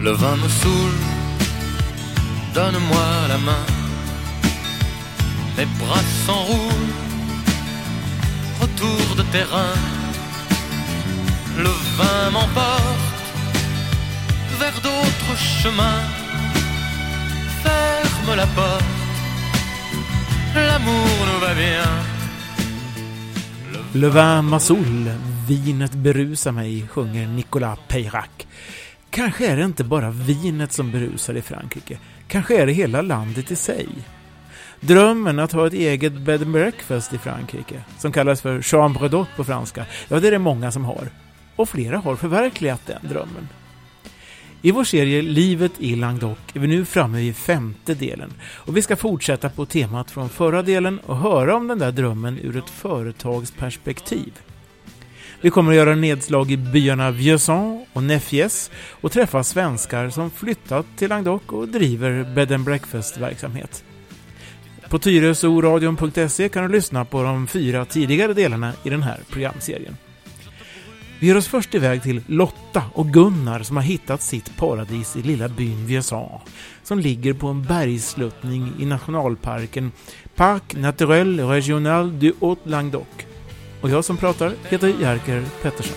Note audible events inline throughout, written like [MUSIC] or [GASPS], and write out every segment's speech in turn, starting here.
Le vin me saoule, donne-moi la main. Mes bras s'enroulent, retour de terrain. Le vin m'emporte vers d'autres chemins. Ferme la porte, l'amour nous va bien. Le vin masoul, vinet berusar mig, sjunger Nicolas Peyrac. Kanske är det inte bara vinet som berusar i Frankrike. Kanske är det hela landet i sig. Drömmen att ha ett eget bed and breakfast i Frankrike, som kallas för chambre d'hôte på franska, ja det är det många som har. Och flera har förverkligat den drömmen. I vår serie Livet i Languedoc är vi nu framme vid femte delen och vi ska fortsätta på temat från förra delen och höra om den där drömmen ur ett företagsperspektiv. Vi kommer att göra nedslag i byarna Vieuxson och Nefjes och träffa svenskar som flyttat till Languedoc och driver bed and breakfast-verksamhet. På tyresoradion.se kan du lyssna på de fyra tidigare delarna i den här programserien. Vi ger oss först iväg till Lotta och Gunnar som har hittat sitt paradis i lilla byn Vieuxan som ligger på en bergssluttning i nationalparken Parc Naturel Régional du Haut-Languedoc. Och jag som pratar heter Jerker Pettersson.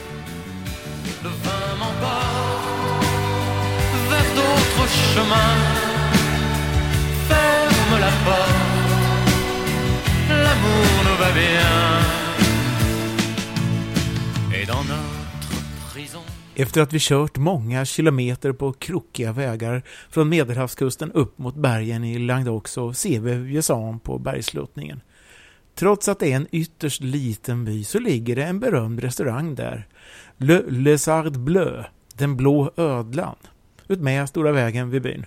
Efter att vi kört många kilometer på krokiga vägar från Medelhavskusten upp mot bergen i Languedoc så ser vi Vieuxant på bergsluttningen. Trots att det är en ytterst liten by så ligger det en berömd restaurang där. Le Lézard Bleu, den blå ödlan, utmed stora vägen vid byn.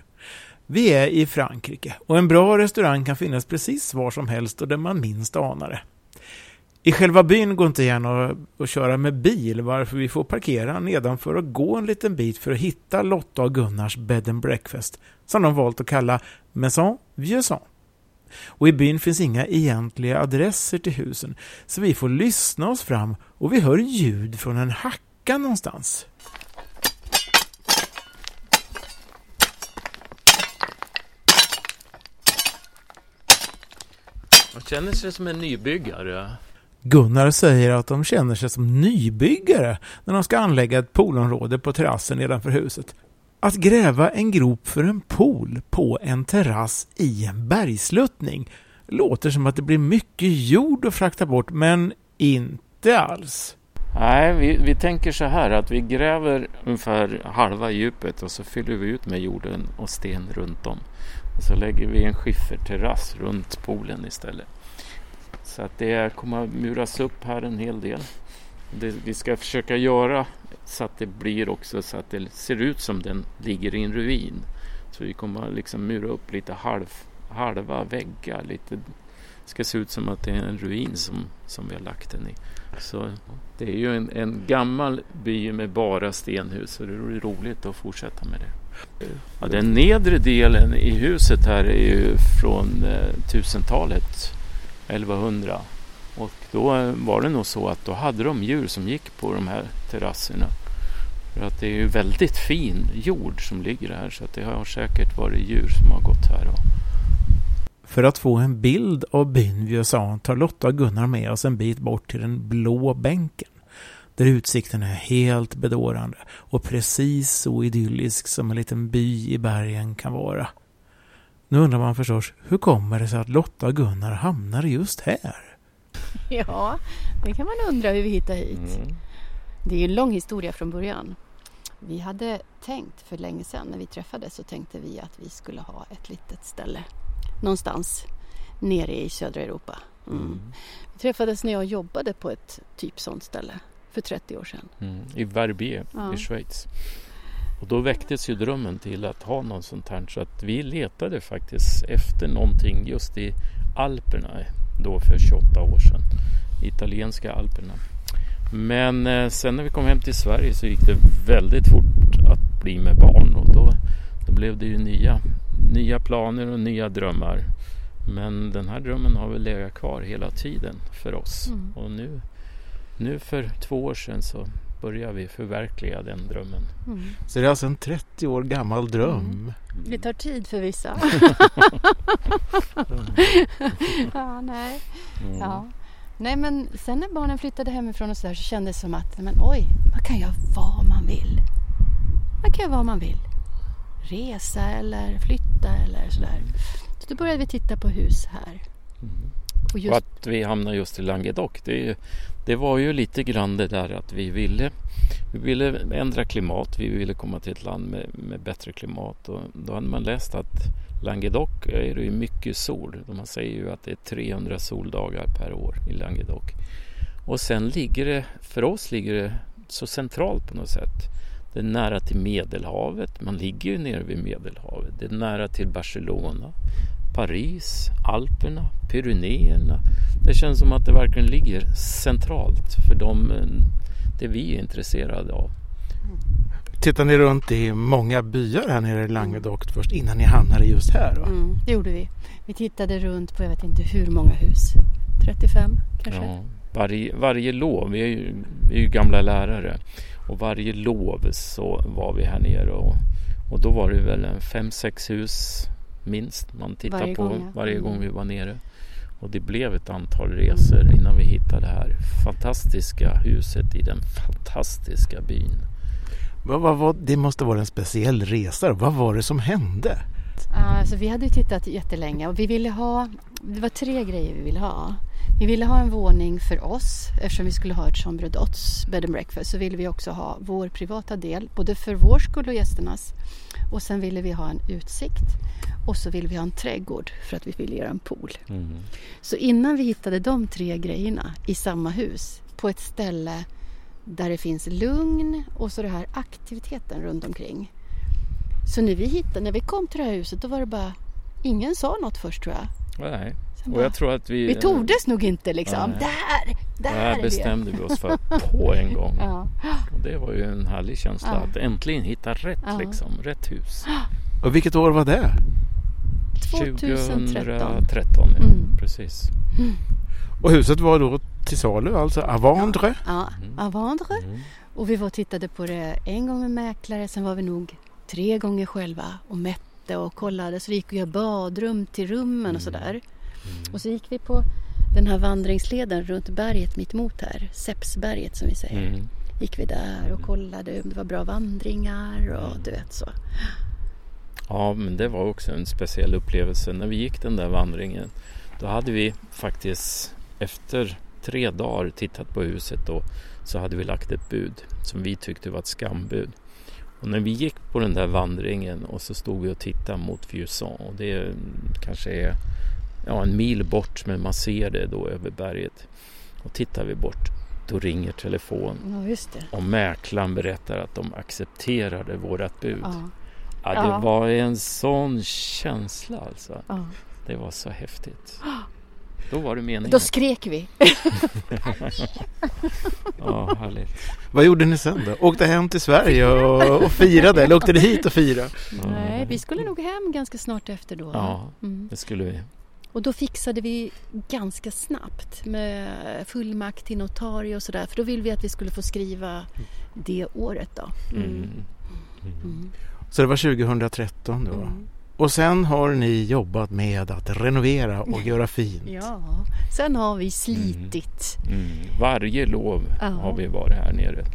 Vi är i Frankrike och en bra restaurang kan finnas precis var som helst och där man minst anar det. I själva byn går inte gärna att köra med bil varför vi får parkera nedanför och gå en liten bit för att hitta Lotta och Gunnars bed and breakfast som de valt att kalla Maison Vieuxant. Och i byn finns inga egentliga adresser till husen så vi får lyssna oss fram och vi hör ljud från en hacka någonstans. Man känner sig som en nybyggare. Gunnar säger att de känner sig som nybyggare när de ska anlägga ett poolområde på terrassen nedanför huset. Att gräva en grop för en pool på en terrass i en bergsluttning låter som att det blir mycket jord att frakta bort, men inte alls. Nej, vi, vi tänker så här att vi gräver ungefär halva djupet och så fyller vi ut med jorden och sten runt om. Och så lägger vi en skifferterrass runt poolen istället. Så att det kommer att muras upp här en hel del. Det, vi ska försöka göra så att det blir också så att det ser ut som den ligger i en ruin. Så vi kommer att liksom mura upp lite halv, halva väggar. Lite, det ska se ut som att det är en ruin som, som vi har lagt den i. Så det är ju en, en gammal by med bara stenhus så det är roligt att fortsätta med det. Ja, den nedre delen i huset här är ju från eh, 1000-talet, 1100. Då eh, var det nog så att då hade de djur som gick på de här terrasserna. För att det är ju väldigt fin jord som ligger här så att det har säkert varit djur som har gått här. Och, För att få en bild av byn Vieuxant tar Lotta och Gunnar med oss en bit bort till den blå bänken. Där utsikten är helt bedårande och precis så idyllisk som en liten by i bergen kan vara. Nu undrar man förstås, hur kommer det sig att Lotta och Gunnar hamnar just här? [LAUGHS] Ja, det kan man undra hur vi hittar hit. mm. Det är ju en lång historia från början. Vi hade tänkt för länge sedan när vi träffades så tänkte vi att vi skulle ha ett litet ställe någonstans nere i södra Europa. Mm. Mm. Vi träffades när jag jobbade på ett typ sånt ställe för 30 år sedan. Mm. I Verbier Ja. i Schweiz. Och då väcktes ju drömmen till att ha något sånt här så att vi letade faktiskt efter någonting just i Alperna då för 28 år sedan. Italienska Alperna. Men eh, sen när vi kom hem till Sverige så gick det väldigt fort att bli med barn och då, då blev det ju nya, nya planer och nya drömmar. Men den här drömmen har väl legat kvar hela tiden för oss. Mm. Och nu, nu för två år sedan så börjar vi förverkliga den drömmen. Mm. Så det är alltså en 30 år gammal dröm. Det tar tid för vissa. [LAUGHS] ja, nej. Mm. Ja. Nej, men sen när barnen flyttade hemifrån och så, där, så kändes det som att, men oj, man kan göra vad man vill. Man kan göra vad man vill. Resa eller flytta eller sådär. Så då började vi titta på hus här. Mm. Och Och att vi hamnade just i Languedoc, det, det var ju lite grann det där att vi ville, vi ville ändra klimat, vi ville komma till ett land med, med bättre klimat. Och då hade man läst att Languedoc är det ju mycket sol. Man säger ju att det är 300 soldagar per år i Languedoc. Och sen ligger det, för oss ligger det så centralt på något sätt. Det är nära till Medelhavet, man ligger ju nere vid Medelhavet. Det är nära till Barcelona, Paris, Alperna, Pyrenéerna. Det känns som att det verkligen ligger centralt för de, eh, det vi är intresserade av. Tittar ni runt i många byar här nere i Languedoc först innan ni hamnade just här? Då? mm, det gjorde vi. Vi tittade runt på jag vet inte hur många hus. 35 kanske? Ja, varje, varje lov, vi är, ju, vi är ju gamla lärare och varje lov så var vi här nere och, och då var det väl en fem, sex hus minst man tittade Varje på gång, ja. varje gång Mm. vi var nere. Och det blev ett antal resor innan vi hittade det här fantastiska huset i den fantastiska byn. Vad, vad, vad, det måste vara en speciell resa. Vad var det som hände? Alltså, vi hade tittat jättelänge och vi ville ha, det var tre grejer vi ville ha. Vi ville ha en våning för oss eftersom vi skulle ha ett chambre d'hôtes bed and breakfast så ville vi också ha vår privata del både för vår skull och gästernas. Och sen ville vi ha en utsikt och så ville vi ha en trädgård för att vi ville göra en pool. Mm. Så innan vi hittade de tre grejerna i samma hus på ett ställe där det finns lugn och så det här aktiviteten runt omkring. Så när vi hittade, när vi kom till det här huset då var det bara, ingen sa något först tror jag. Nej. Och jag tror att vi... vi tordes nog inte liksom. Nej. Där! Det Där här är vi! bestämde vi oss för på en gång. [LAUGHS] Ja. Och det var ju en härlig känsla Ja. att äntligen hitta rätt Ja. liksom, rätt hus. [GASPS] Och vilket år var det? 2013. 2013 ja, Mm. precis. Och huset var då till salu, alltså Avandre. Ja, Mm. Avandre. Mm. Och vi var och tittade på det en gång med mäklare, sen var vi nog tre gånger själva och mätte och kollade. Så vi gick och gjorde badrum till rummen Mm. och sådär. Och så gick vi på den här vandringsleden runt berget mitt emot här, Seppsberget som vi säger. Mm. Gick vi där och kollade om det var bra vandringar och du vet så. Ja, men det var också en speciell upplevelse. När vi gick den där vandringen, då hade vi faktiskt efter tre dagar tittat på huset och så hade vi lagt ett bud som vi tyckte var ett skambud. Och när vi gick på den där vandringen och så stod vi och tittade mot Vieuxant och det kanske är ja, en mil bort men man ser det då över berget. Och tittar vi bort, då ringer telefon Ja, just det. och mäklaren berättar att de accepterade vårat bud. Ja, Ja, det Ja. var en sån känsla alltså. ja. Det var så häftigt. [GASPS] Då var det meningen. Då skrek vi. [LAUGHS] Ja, härligt. Vad gjorde ni sen då? Åkte hem till Sverige och, och firade? Eller åkte ni hit och firade? Nej, vi skulle nog hem ganska snart efter då. Ja, Mm. det skulle vi. Och då fixade vi ganska snabbt med fullmakt till notarie och sådär. För då ville vi att vi skulle få skriva det året då. Mm. Mm. Mm. Mm. Så det var 2013 då. Mm. Och sen har ni jobbat med att renovera och [LAUGHS] göra fint. Ja, sen har vi slitit. Mm. Varje lov Ja. har vi varit här nere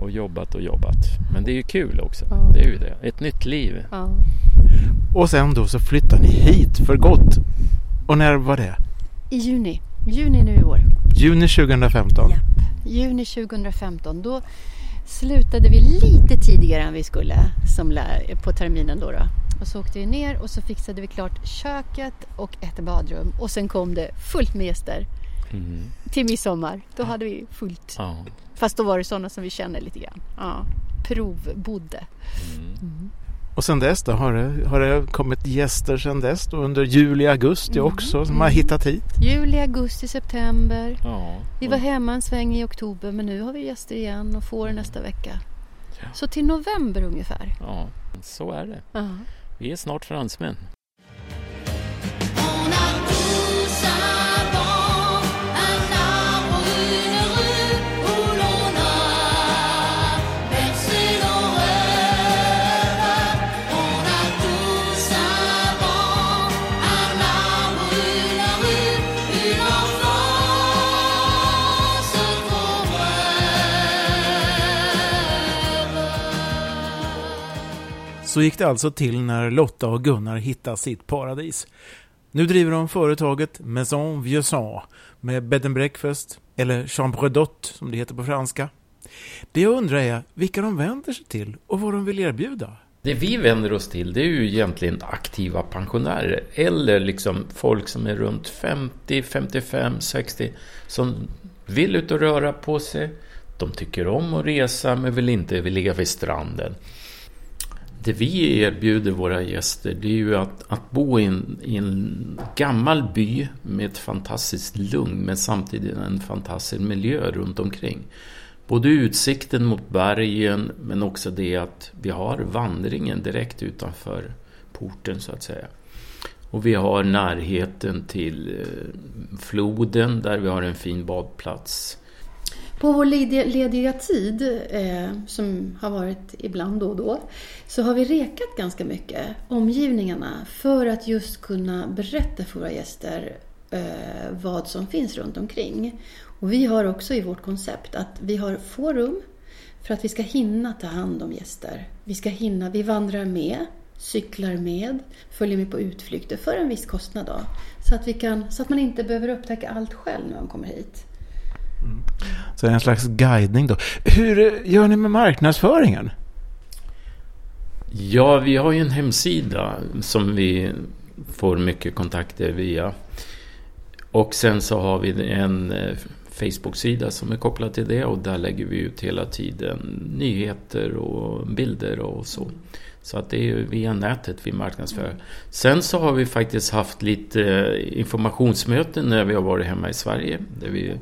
och jobbat och jobbat. Men det är ju kul också. Ja. Det är ju det. Ett nytt liv. Ja. Och sen då så flyttar ni hit för gott. Och när var det? I juni. Juni nu i år. Juni 2015. Ja. Juni 2015. Då slutade vi lite tidigare än vi skulle som lär, på terminen då, då. Och så åkte vi ner och så fixade vi klart köket och ett badrum. Och sen kom det fullt med gäster Mm. till midsommar. Då hade vi fullt. Ja. Fast då var det sådana som vi känner lite grann. Ja. Provbodde. Mm. Och sen dess då? Har det, har det kommit gäster sen dess då? Under juli, augusti Mm. också som har hittat hit? Juli, augusti, september. Ja. Vi var hemma en sväng i oktober men nu har vi gäster igen och får nästa vecka. Ja. Så till november ungefär. Ja, så är det. Ja. Vi är snart fransmän. Så gick det alltså till när Lotta och Gunnar hittade sitt paradis. Nu driver de företaget Maison Vieuxant med bed and breakfast, eller chambre d'hôte som det heter på franska. Det jag undrar är vilka de vänder sig till och vad de vill erbjuda. Det vi vänder oss till det är ju egentligen aktiva pensionärer eller liksom folk som är runt 50, 55, 60 som vill ut och röra på sig. De tycker om att resa men vill inte ligga vid stranden. Det vi erbjuder våra gäster det är ju att, att bo i en, i en gammal by med ett fantastiskt lugn men samtidigt en fantastisk miljö runt omkring. Både utsikten mot bergen men också det att vi har vandringen direkt utanför porten så att säga. Och vi har närheten till eh, floden där vi har en fin badplats. På vår lediga, tid, eh, som har varit ibland då och då, så har vi rekat ganska mycket omgivningarna för att just kunna berätta för våra gäster eh, vad som finns runt omkring. Och vi har också i vårt koncept att vi har få rum för att vi ska hinna ta hand om gäster. Vi ska hinna, vi vandrar med, cyklar med, följer med på utflykter för en viss kostnad då. Så att, vi kan, så att man inte behöver upptäcka allt själv när man kommer hit. Mm. Så en slags guidning då. Hur gör ni med marknadsföringen? Ja, vi har ju en hemsida som vi får mycket kontakter via. Och sen så har vi en eh, Facebook-sida som är kopplad till det och där lägger vi ut hela tiden nyheter och bilder och så. Så att det är ju via nätet vi marknadsför. Sen så har vi faktiskt haft lite eh, informationsmöten när vi har varit hemma i Sverige. Där vi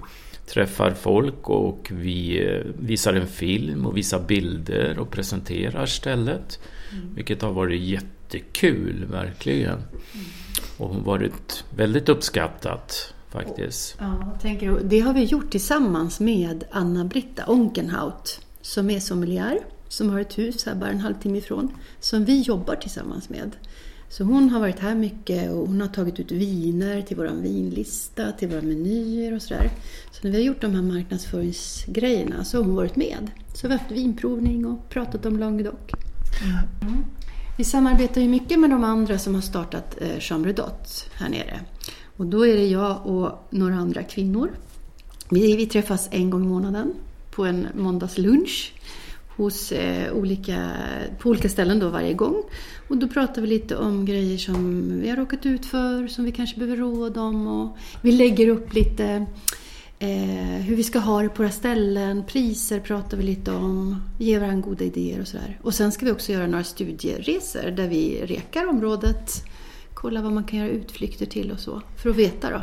träffar folk och vi eh, visar en film och visar bilder och presenterar stället. Vilket har varit jättekul, verkligen. Och varit väldigt uppskattat faktiskt. Ja, jag tänker, det har vi gjort tillsammans med Anna-Britta Onkenhaut som är sommelier, som har ett hus här bara en halvtimme ifrån, som vi jobbar tillsammans med. Så hon har varit här mycket och hon har tagit ut viner till vår vinlista, till våra menyer och sådär. Så när vi har gjort de här marknadsföringsgrejerna så har hon varit med. Så vi har haft vinprovning och pratat om Languedoc. Mm. Vi samarbetar ju mycket med de andra som har startat eh, Chambre d'Hôte här nere. Och då är det jag och några andra kvinnor. Vi, vi träffas en gång i månaden på en måndagslunch hos eh, olika, på olika ställen då varje gång. Och då pratar vi lite om grejer som vi har råkat ut för, som vi kanske behöver råd om. Och vi lägger upp lite eh, hur vi ska ha det på våra ställen, priser pratar vi lite om, ger varandra goda idéer och sådär. Och sen ska vi också göra några studieresor där vi rekar området, kollar vad man kan göra utflykter till och så, för att veta då.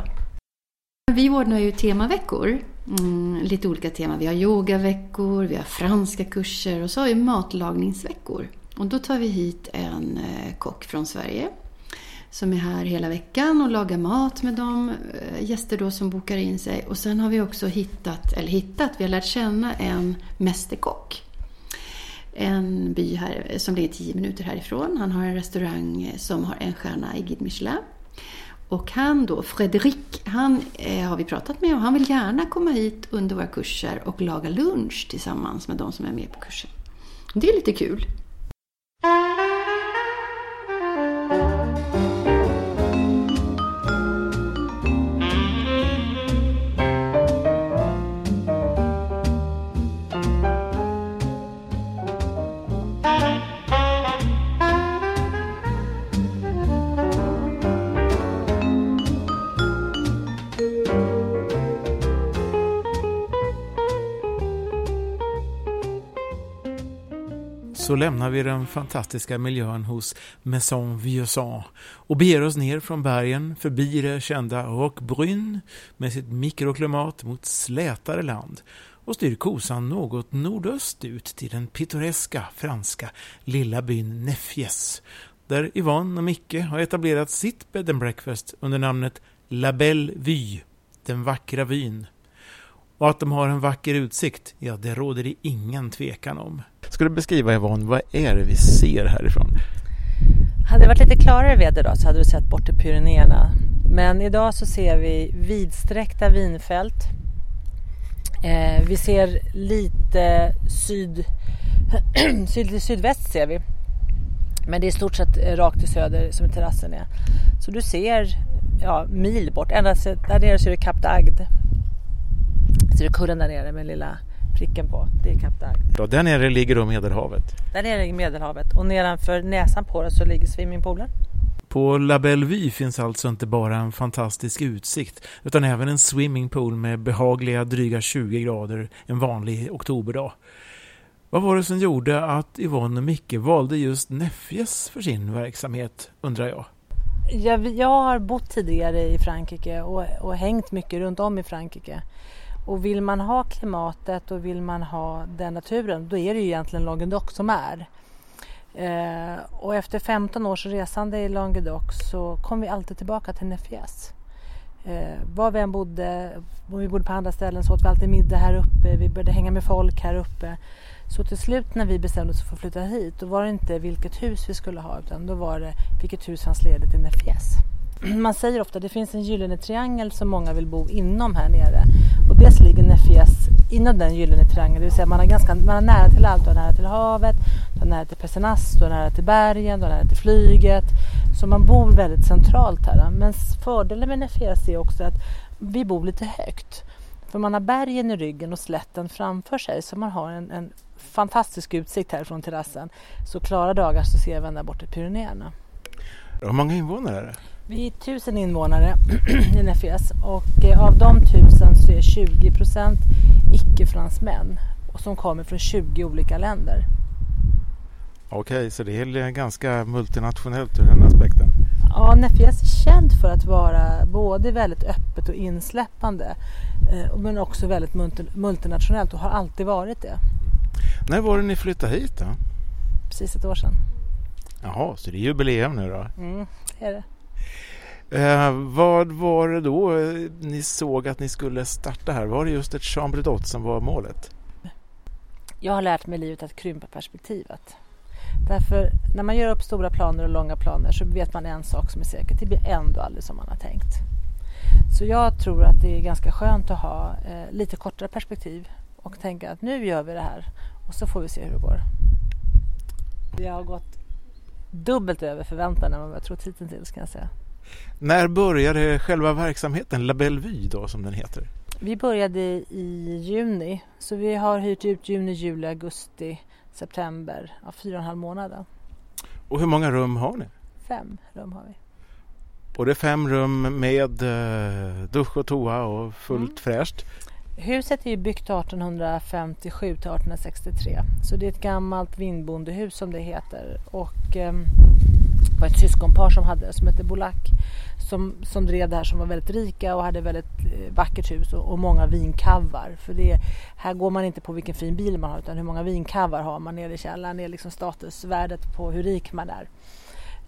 Vi ordnar ju temaveckor, mm, lite olika teman. Vi har yogaveckor, vi har franska kurser och så har vi matlagningsveckor. Och då tar vi hit en eh, kock från Sverige som är här hela veckan och lagar mat med de eh, gäster då som bokar in sig. Och sen har vi också hittat, eller hittat, vi har lärt känna en mästerkock. En by här som ligger tio minuter härifrån. Han har en restaurang som har en stjärna i Guide Michelin. Och han då, Fredrik, han eh, har vi pratat med och han vill gärna komma hit under våra kurser och laga lunch tillsammans med de som är med på kursen. Det är lite kul. Thank you. Så lämnar vi den fantastiska miljön hos Maison Vieuxant och beger oss ner från bergen förbi det kända Roquebrune med sitt mikroklimat mot slätare land och styr kosan något nordöstut till den pittoreska franska lilla byn Nefjes där Yvonne och Micke har etablerat sitt bed and breakfast under namnet La Belle Vue, den vackra vyn. Och att de har en vacker utsikt, ja det råder det ingen tvekan om. Ska du beskriva Yvonne, vad är det vi ser härifrån? Hade det varit lite klarare väder idag så hade du sett bort till Pyrenéerna. Men idag så ser vi vidsträckta vinfält. Eh, vi ser lite syd, [CLEARS THROAT] syd, sydväst ser vi. Men det är i stort sett eh, rakt till söder som terrassen är. Så du ser ja, mil bort. Ända där nere så är det Kap Dagd. Ser du kullen där nere med lilla pricken på? Det är Kap Dagd. Ja, där nere ligger då Medelhavet. Där nere är Medelhavet och nedanför näsan på det så ligger swimmingpoolen. På La Bellevue finns alltså inte bara en fantastisk utsikt utan även en swimmingpool med behagliga dryga 20 grader en vanlig oktoberdag. Vad var det som gjorde att Yvonne och Micke valde just Nefjes för sin verksamhet, undrar jag? Jag, jag har bott tidigare i Frankrike och, och hängt mycket runt om i Frankrike. Och vill man ha klimatet och vill man ha den naturen, då är det ju egentligen Languedoc som är. Eh, och efter 15 års resande i Languedoc så kom vi alltid tillbaka till Nefies. Eh, var vi än bodde, om vi bodde på andra ställen så åt vi alltid middag här uppe, vi började hänga med folk här uppe. Så till slut när vi bestämde oss för att flytta hit, då var det inte vilket hus vi skulle ha utan då var det vilket hus fanns ledigt i Nefies. [CLEARS THROAT] Man säger ofta att det finns en gyllene triangel som många vill bo inom här nere. Och dels ligger Nefjes inom den gyllene triangeln, det vill säga man har, ganska, man har nära till allt. Du har nära till havet, du har nära till Pesenas, du har nära till bergen, du har nära till flyget. Så man bor väldigt centralt här. Men fördelen med Nefjes är också att vi bor lite högt. För man har bergen i ryggen och slätten framför sig så man har en, en fantastisk utsikt här från terrassen. Så klara dagar så ser vi ända bort till Pyrenéerna. Hur många invånare är det? Vi är tusen invånare [CLEARS THROAT] i Nefjes och eh, av de tusen så är 20 procent icke-fransmän som kommer från 20 olika länder. Okej, så det är ganska multinationellt ur den aspekten. Ja, Nefjes är känd för att vara både väldigt öppet och insläppande eh, men också väldigt multi- multinationellt och har alltid varit det. När var det ni flyttade hit då? Precis ett år sedan. Jaha, så det är jubileum nu då. Mm, det är det. Eh, vad var det då eh, ni såg att ni skulle starta här? Var det just ett chambre d'hôte som var målet? Jag har lärt mig i livet att krympa perspektivet. Därför när man gör upp stora planer och långa planer så vet man en sak som är säker, det blir ändå aldrig som man har tänkt. Så jag tror att det är ganska skönt att ha eh, lite kortare perspektiv och tänka att nu gör vi det här och så får vi se hur det går. Vi har gått dubbelt över förväntan än vad jag trott hittills kan jag säga. När började själva verksamheten, La Bellevue då som den heter? Vi började i juni så vi har hyrt ut juni, juli, augusti, september, ja, fyra och en halv månader. Och hur många rum har ni? Fem rum har vi. Och det är fem rum med eh, dusch och toa och fullt Mm. fräscht. Huset är ju byggt 1857 till 1863 så det är ett gammalt vindbondehus som det heter och eh, det var ett syskonpar som hade som hette Bolak som, som drev det här som var väldigt rika och hade väldigt eh, vackert hus och, och många vinkavar för det, här går man inte på vilken fin bil man har utan hur många vinkavar har man nere i källaren, det är liksom statusvärdet på hur rik man är.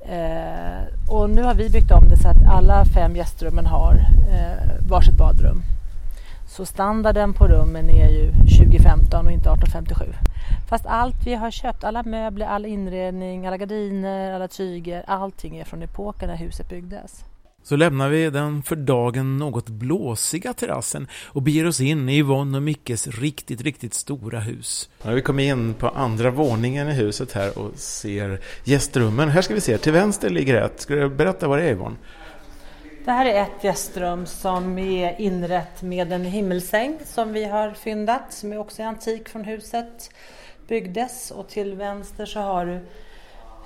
Eh, och nu har vi byggt om det så att alla fem gästrummen har eh, varsitt badrum. Så standarden på rummen är ju 2015 och inte 1857. Fast allt vi har köpt, alla möbler, all inredning, alla gardiner, alla tyger, allting är från epoken när huset byggdes. Så lämnar vi den för dagen något blåsiga terrassen och beger oss in i Yvonne och Mickes riktigt, riktigt stora hus. Ja, vi kommer in på andra våningen i huset här och ser gästrummen. Här ska vi se, till vänster ligger ett. Ska du berätta vad det är Yvonne? Det här är ett gästrum som är inrett med en himmelsäng som vi har fyndat, som är också antik från huset byggdes. Och till vänster så har du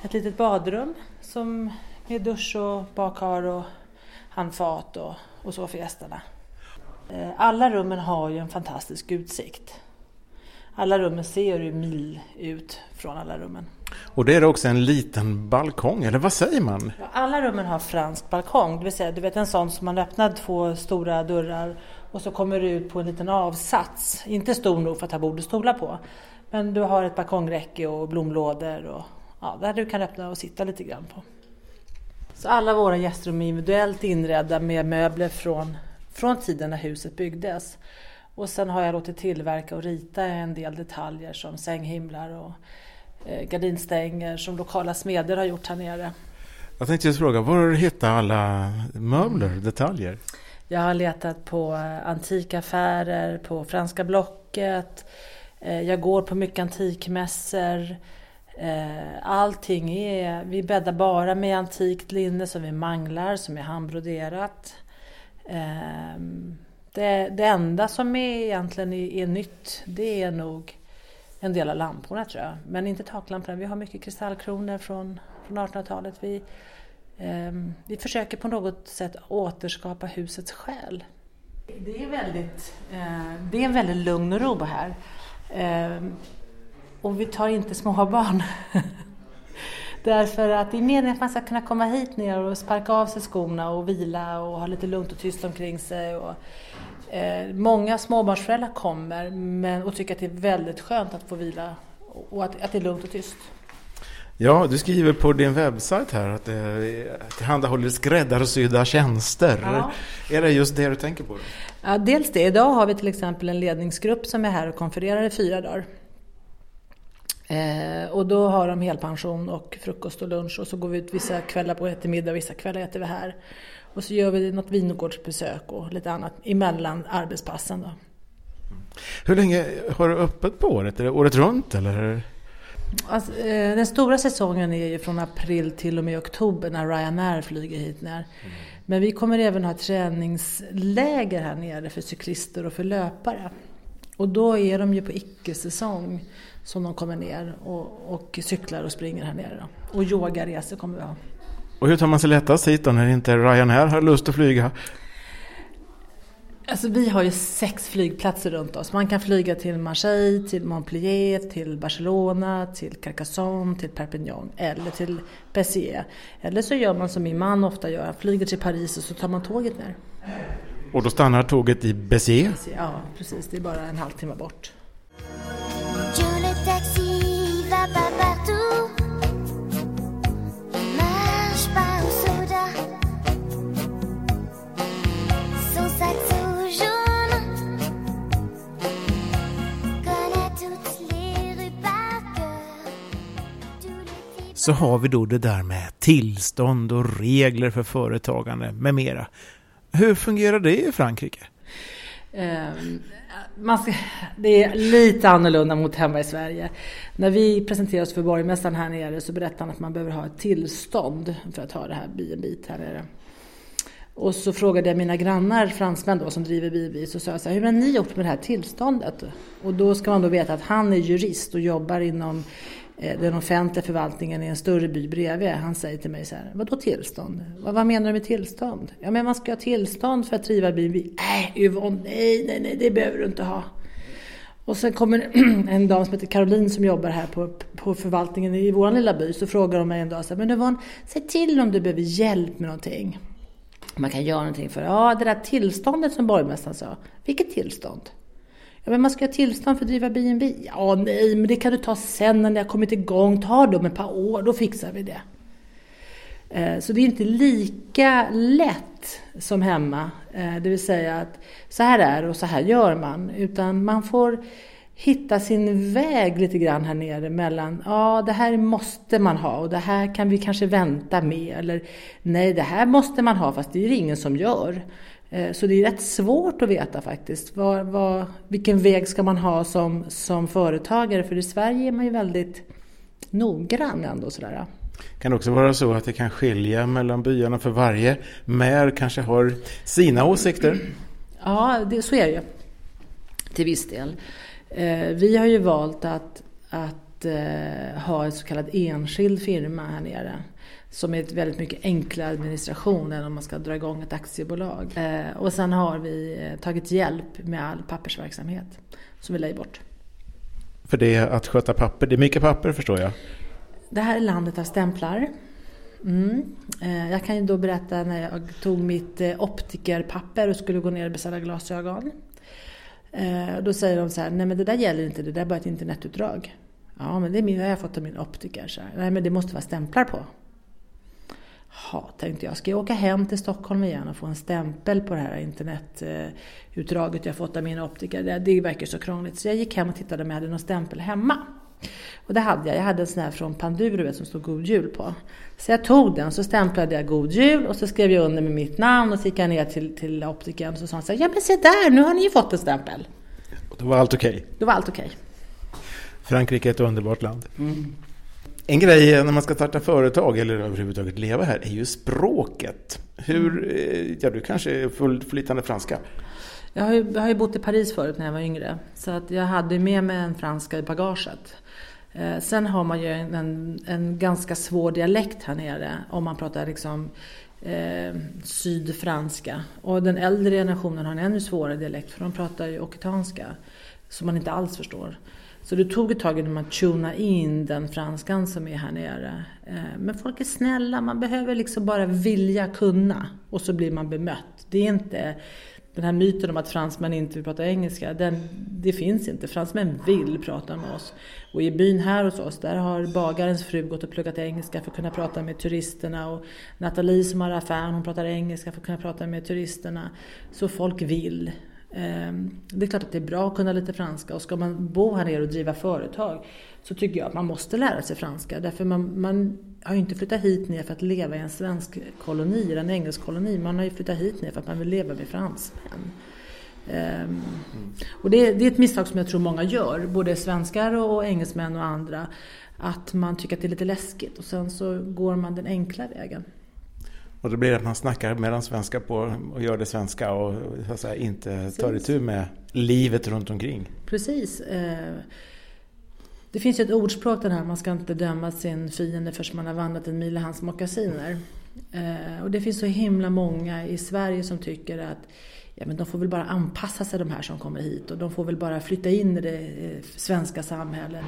ett litet badrum som med dusch och badkar och handfat och, och så för gästerna. Eh, alla rummen har ju en fantastisk utsikt. Alla rummen ser ju mil ut från alla rummen. Och det är också en liten balkong, eller vad säger man? Alla rummen har fransk balkong, det vill säga du vet en sån som man öppnar två stora dörrar och så kommer du ut på en liten avsats. Inte stor nog för att ha bord och stolar på. Men du har ett balkongräcke och blomlådor och ja, där du kan öppna och sitta lite grann på. Så alla våra gästrum är individuellt inredda med möbler från, från tiden när huset byggdes. Och sen har jag låtit tillverka och rita en del detaljer som sänghimlar och gardinstänger som lokala smeder har gjort här nere. Jag tänkte just fråga, var har du hittat alla möbler, detaljer? Jag har letat på eh, antikaffärer, på Franska Blocket. Eh, Jag går på mycket antikmässor. Eh, allting är, vi bäddar bara med antikt linne som vi manglar, som är handbroderat. Eh, det, det enda som är egentligen är, är nytt, det är nog en del av lamporna tror jag. Men inte taklamporna. Vi har mycket kristallkronor från, från 1800-talet. Vi, eh, vi försöker på något sätt återskapa husets själ. Det är väldigt, eh, det är en väldigt lugn och ro här. Eh, och vi tar inte småbarn. [LAUGHS] Därför att det är meningen att man ska kunna komma hit ner och sparka av sig skorna och vila och ha lite lugnt och tyst omkring sig. Och, eh, många småbarnsföräldrar kommer men, och tycker att det är väldigt skönt att få vila och att, att det är lugnt och tyst. Ja, du skriver på din webbsajt här att det tillhandahåller skräddarsydda tjänster. Ja. Är det just det du tänker på? Då? Ja, dels det. Idag har vi till exempel en ledningsgrupp som är här och konfererar i fyra dagar. Eh, och då har de helpension och frukost och lunch och så går vi ut vissa kvällar på eftermiddag och vissa kvällar äter vi här. Och så gör vi något vingårdsbesök och lite annat emellan arbetspassen. Då. Hur länge har du öppet på året? Är det året runt eller? Alltså, eh, den stora säsongen är ju från april till och med oktober när Ryanair flyger hit ner. Mm. Men vi kommer även ha träningsläger här nere för cyklister och för löpare. Och då är de ju på icke-säsong som de kommer ner och, och cyklar och springer här nere. Då. Och yogaresor kommer vi ha. Och hur tar man sig lättast hit då när inte Ryanair har lust att flyga? Alltså vi har ju sex flygplatser runt oss. Man kan flyga till Marseille, till Montpellier, till Barcelona, till Carcassonne, till Perpignan eller till Béziers. Eller så gör man som min man ofta gör, flyger till Paris och så tar man tåget ner. Och då stannar tåget i Béziers? Ja, precis. Det är bara en halvtimme bort. Så har vi då det där med tillstånd och regler för företagande med mera. Hur fungerar det i Frankrike? Ehm, man ska, det är lite annorlunda mot hemma i Sverige. När vi presenterade oss för borgmästaren här nere så berättade han att man behöver ha ett tillstånd för att ha det här B&B här nere. Och så frågade jag mina grannar, fransmän då, som driver B&B, så sa jag så här, hur har ni gjort med det här tillståndet? Och då ska man då veta att han är jurist och jobbar inom Eh, den offentliga förvaltningen i en större by bredvid. Han säger till mig så här, vadå tillstånd? Vad, vad menar du med tillstånd? Ja men man ska ha tillstånd för att driva bil. Nej Yvonne, nej, nej, nej, det behöver du inte ha. Och sen kommer [CLEARS THROAT] en dam som heter Caroline som jobbar här på, på förvaltningen i vår lilla by. Så frågar hon mig en dag så här, men Yvonne, säg till om du behöver hjälp med någonting. Man kan göra någonting för, ja det där tillståndet som borgmästaren sa. Vilket tillstånd? Ja, men man ska ha tillstånd för att driva B&B. Ja, nej, men det kan du ta sen när ni har kommit igång. Ta dem ett par år, då fixar vi det. Eh, så det är inte lika lätt som hemma. Eh, det vill säga att så här är det och så här gör man. Utan man får hitta sin väg lite grann här nere mellan ja det här måste man ha och det här kan vi kanske vänta med eller nej det här måste man ha fast det är det ingen som gör. Eh, så det är rätt svårt att veta faktiskt. Vad, vad, vilken väg ska man ha som, som företagare? För i Sverige är man ju väldigt noggrann ändå. Sådär. Kan det också vara så att det kan skilja mellan byarna för varje mär kanske har sina åsikter? [CLEARS THROAT] Ja, det, så är det ju. Till viss del. Eh, vi har ju valt att, att eh, ha en så kallad enskild firma här nere som är väldigt mycket enklare administration än om man ska dra igång ett aktiebolag. Eh, och sen har vi eh, tagit hjälp med all pappersverksamhet som vi lägger bort. För det är att sköta papper, det är mycket papper förstår jag. Det här är landet av stämplar. Mm. Eh, jag kan ju då berätta när jag tog mitt optikerpapper och skulle gå ner och beställa glasögon. Då säger de så här, nej men det där gäller inte, det där är bara ett internetutdrag. Ja men det är min, har jag fått av min optiker. Så här. Nej men det måste vara stämplar på. Ja, tänkte jag, ska jag åka hem till Stockholm igen och få en stämpel på det här internetutdraget jag fått av min optiker? Det, det verkar så krångligt. Så jag gick hem och tittade om jag hade någon stämpel hemma. Och det hade jag. Jag hade en sån här från Panduro som stod God Jul på. Så jag tog den, så stämplade jag God Jul och så skrev jag under med mitt namn och så gick jag ner till, till optikern och så sa han så här, ja men se där, nu har ni ju fått en stämpel. Och då var allt okej? Okay. Då var allt okej. Okay. Frankrike är ett underbart land. Mm. En grej när man ska starta företag eller överhuvudtaget leva här är ju språket. Hur, eh, ja du kanske är fullt flytande franska? Jag har, ju, jag har ju bott i Paris förut när jag var yngre. Så att jag hade med mig en franska i bagaget. Eh, sen har man ju en, en, en, ganska svår dialekt här nere om man pratar liksom eh, sydfranska. Och den äldre generationen har en ännu svårare dialekt för de pratar ju occitanska. Som man inte alls förstår. Så det tog ett tag innan man tunade in den franskan som är här nere. Eh, men folk är snälla, man behöver liksom bara vilja kunna och så blir man bemött. Det är inte den här myten om att fransmän inte vill prata engelska, den, det finns inte. Fransmän vill prata med oss. Och i byn här hos oss, där har bagarens fru gått och pluggat engelska för att kunna prata med turisterna. Och Nathalie som har affären, hon pratar engelska för att kunna prata med turisterna. Så folk vill. Ehm, det är klart att det är bra att kunna lite franska och ska man bo här nere och driva företag så tycker jag att man måste lära sig franska. Därför man, man har ju inte flyttat hit ner för att leva i en svensk koloni eller en engelsk koloni. Man har ju flyttat hit ner för att man vill leva med fransmän. Ehm, och det, det, är ett misstag som jag tror många gör, både svenskar och engelsmän och andra. Att man tycker att det är lite läskigt och sen så går man den enkla vägen. Och då blir det att man snackar mellan svenska på och gör det svenska och så säga, inte Precis. tar itu med livet runt omkring. Precis. Uh, det finns ju ett ordspråk den här, man ska inte döma sin fiende förrän man har vandrat en mil i hans mockasiner. Eh, och det finns så himla många i Sverige som tycker att ja, men de får väl bara anpassa sig de här som kommer hit och de får väl bara flytta in i det eh, svenska samhället.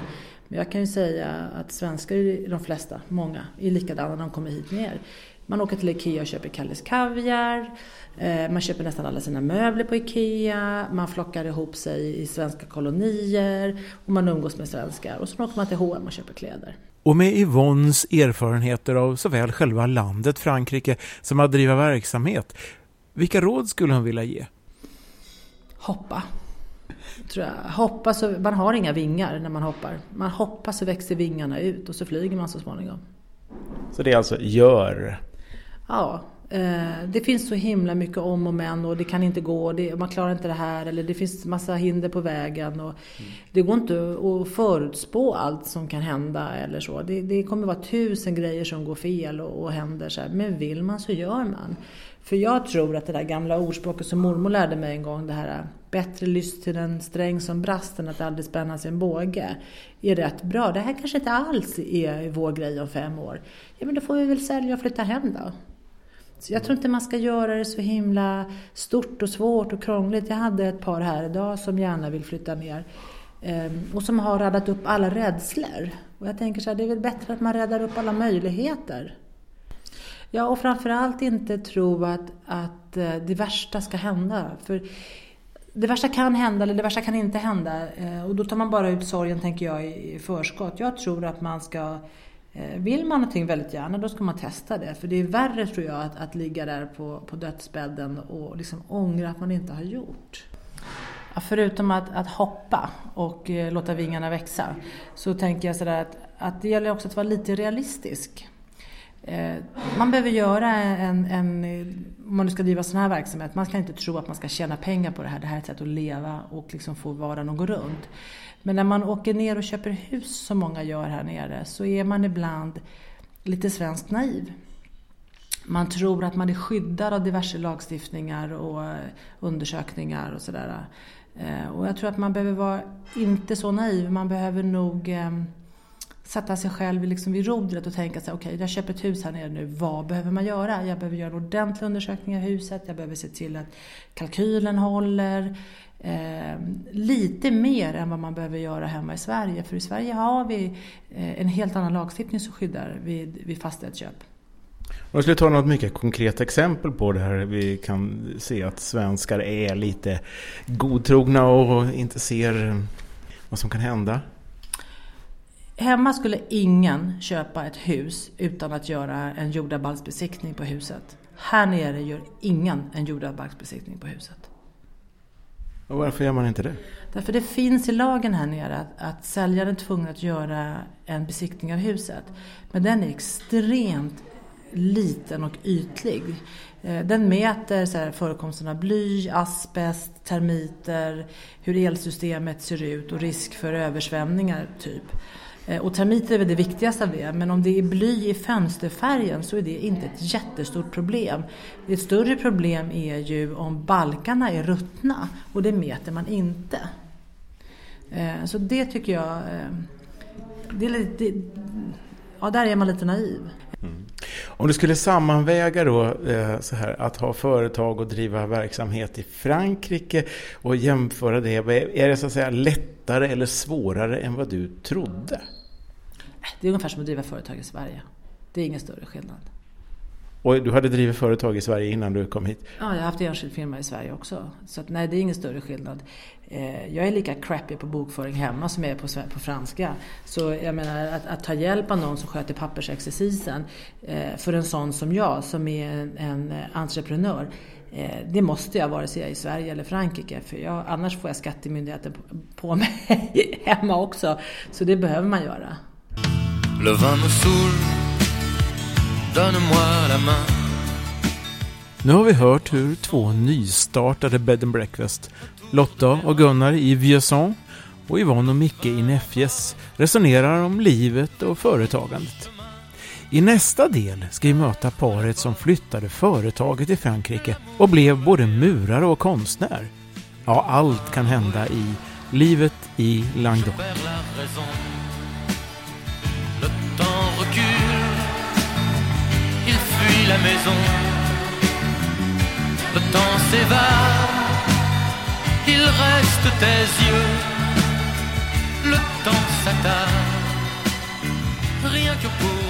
Men jag kan ju säga att svenskar, de flesta, många, är likadana när de kommer hit ner. Man åker till IKEA och köper Kalles Kaviar. Eh, man köper nästan alla sina möbler på IKEA. Man flockar ihop sig i svenska kolonier. Och man umgås med svenskar. Och så åker man till H&M och köper kläder. Och med Yvonnes erfarenheter av såväl själva landet Frankrike som att driva verksamhet. Vilka råd skulle hon vilja ge? Hoppa. Tror jag. Hoppa så, man har inga vingar när man hoppar. Man hoppar så växer vingarna ut och så flyger man så småningom. Så det är alltså gör? Ja, eh, det finns så himla mycket om och men och det kan inte gå, det, man klarar inte det här eller det finns massa hinder på vägen. Och mm. Det går inte att förutspå allt som kan hända eller så. Det, det kommer vara tusen grejer som går fel och, och händer. Så här. Men vill man så gör man. För jag tror att det där gamla ordspråket som mormor lärde mig en gång, det här bättre lyss till en sträng som brast än att aldrig spänna sin båge, är rätt bra. Det här kanske inte alls är vår grej om fem år. Ja, men då får vi väl sälja och flytta hem då. Så jag tror inte man ska göra det så himla stort och svårt och krångligt. Jag hade ett par här idag som gärna vill flytta ner ehm, och som har radat upp alla rädslor. Och jag tänker så här, det är väl bättre att man räddar upp alla möjligheter. Ja, och framförallt inte tro att, att eh, det värsta ska hända. För det värsta kan hända eller det värsta kan inte hända. Eh, och då tar man bara ut sorgen, tänker jag, i förskott. Jag tror att man ska Eh, vill man någonting väldigt gärna, då ska man testa det. För det är värre, tror jag, att, att ligga där på, på dödsbädden och liksom ångra att man inte har gjort. Ja, förutom att, att hoppa och eh, låta vingarna växa, så tänker jag sådär att, att det gäller också att vara lite realistisk. Eh, man behöver göra en, en, eh, om man nu ska driva sån här verksamhet, man ska inte tro att man ska tjäna pengar på det här. Det här är ett sätt att leva och liksom få vardagen att gå runt. Men när man åker ner och köper hus, som många gör här nere, så är man ibland lite svenskt naiv. Man tror att man är skyddad av diverse lagstiftningar och eh, undersökningar och sådär. Eh, och jag tror att man behöver vara inte så naiv, man behöver nog eh, sätta sig själv liksom vid rodret och tänka sig, okej okay, jag köper ett hus här nere nu, vad behöver man göra? Jag behöver göra en ordentlig undersökning av huset, jag behöver se till att kalkylen håller. Eh, lite mer än vad man behöver göra hemma i Sverige, för i Sverige har vi eh, en helt annan lagstiftning som skyddar vid, vid fastighetsköp. Om jag skulle ta något mycket konkret exempel på det här vi kan se att svenskar är lite godtrogna och inte ser vad som kan hända. Hemma skulle ingen köpa ett hus utan att göra en jordabalksbesiktning på huset. Här nere gör ingen en jordabalksbesiktning på huset. Och varför gör man inte det? Därför det finns i lagen här nere att, att säljaren är tvungen att göra en besiktning av huset. Men den är extremt liten och ytlig. Eh, den mäter så här, förekomsten av bly, asbest, termiter, hur elsystemet ser ut och risk för översvämningar typ. Eh, och termiter är väl det viktigaste av det, men om det är bly i fönsterfärgen så är det inte ett jättestort problem. Ett större problem är ju om balkarna är ruttna och det mäter man inte. Eh, så det tycker jag, eh, det är lite, det, ja där är man lite naiv. Mm. Om du skulle sammanväga då så här att ha företag och driva verksamhet i Frankrike och jämföra det. Är det så att säga lättare eller svårare än vad du trodde? Det är ungefär som att driva företag i Sverige. Det är ingen större skillnad. Och du hade drivit företag i Sverige innan du kom hit. Ja, jag har haft enskild firma i Sverige också. Så att, nej, det är ingen större skillnad. Eh, jag är lika crappy på bokföring hemma som jag är på, på franska. Så jag menar att, att ta hjälp av någon som sköter pappersexercisen eh, för en sån som jag som är en, en entreprenör. Eh, det måste jag vare sig jag är i Sverige eller Frankrike för jag, annars får jag skattemyndigheten på, på mig [LAUGHS] hemma också. Så det behöver man göra. Le vin me saoule, donne-moi la main. Nu har vi hört hur två nystartade bed and breakfast, Lotta och Gunnar i Vieuxant och Yvonne och Micke i Nefjes, resonerar om livet och företagandet. I nästa del ska vi möta paret som flyttade företaget till Frankrike och blev både murare och konstnär. Ja, allt kan hända i Livet i Languedoc. La maison. Le temps s'évade, il reste tes yeux. Le temps s'attarde, rien que pour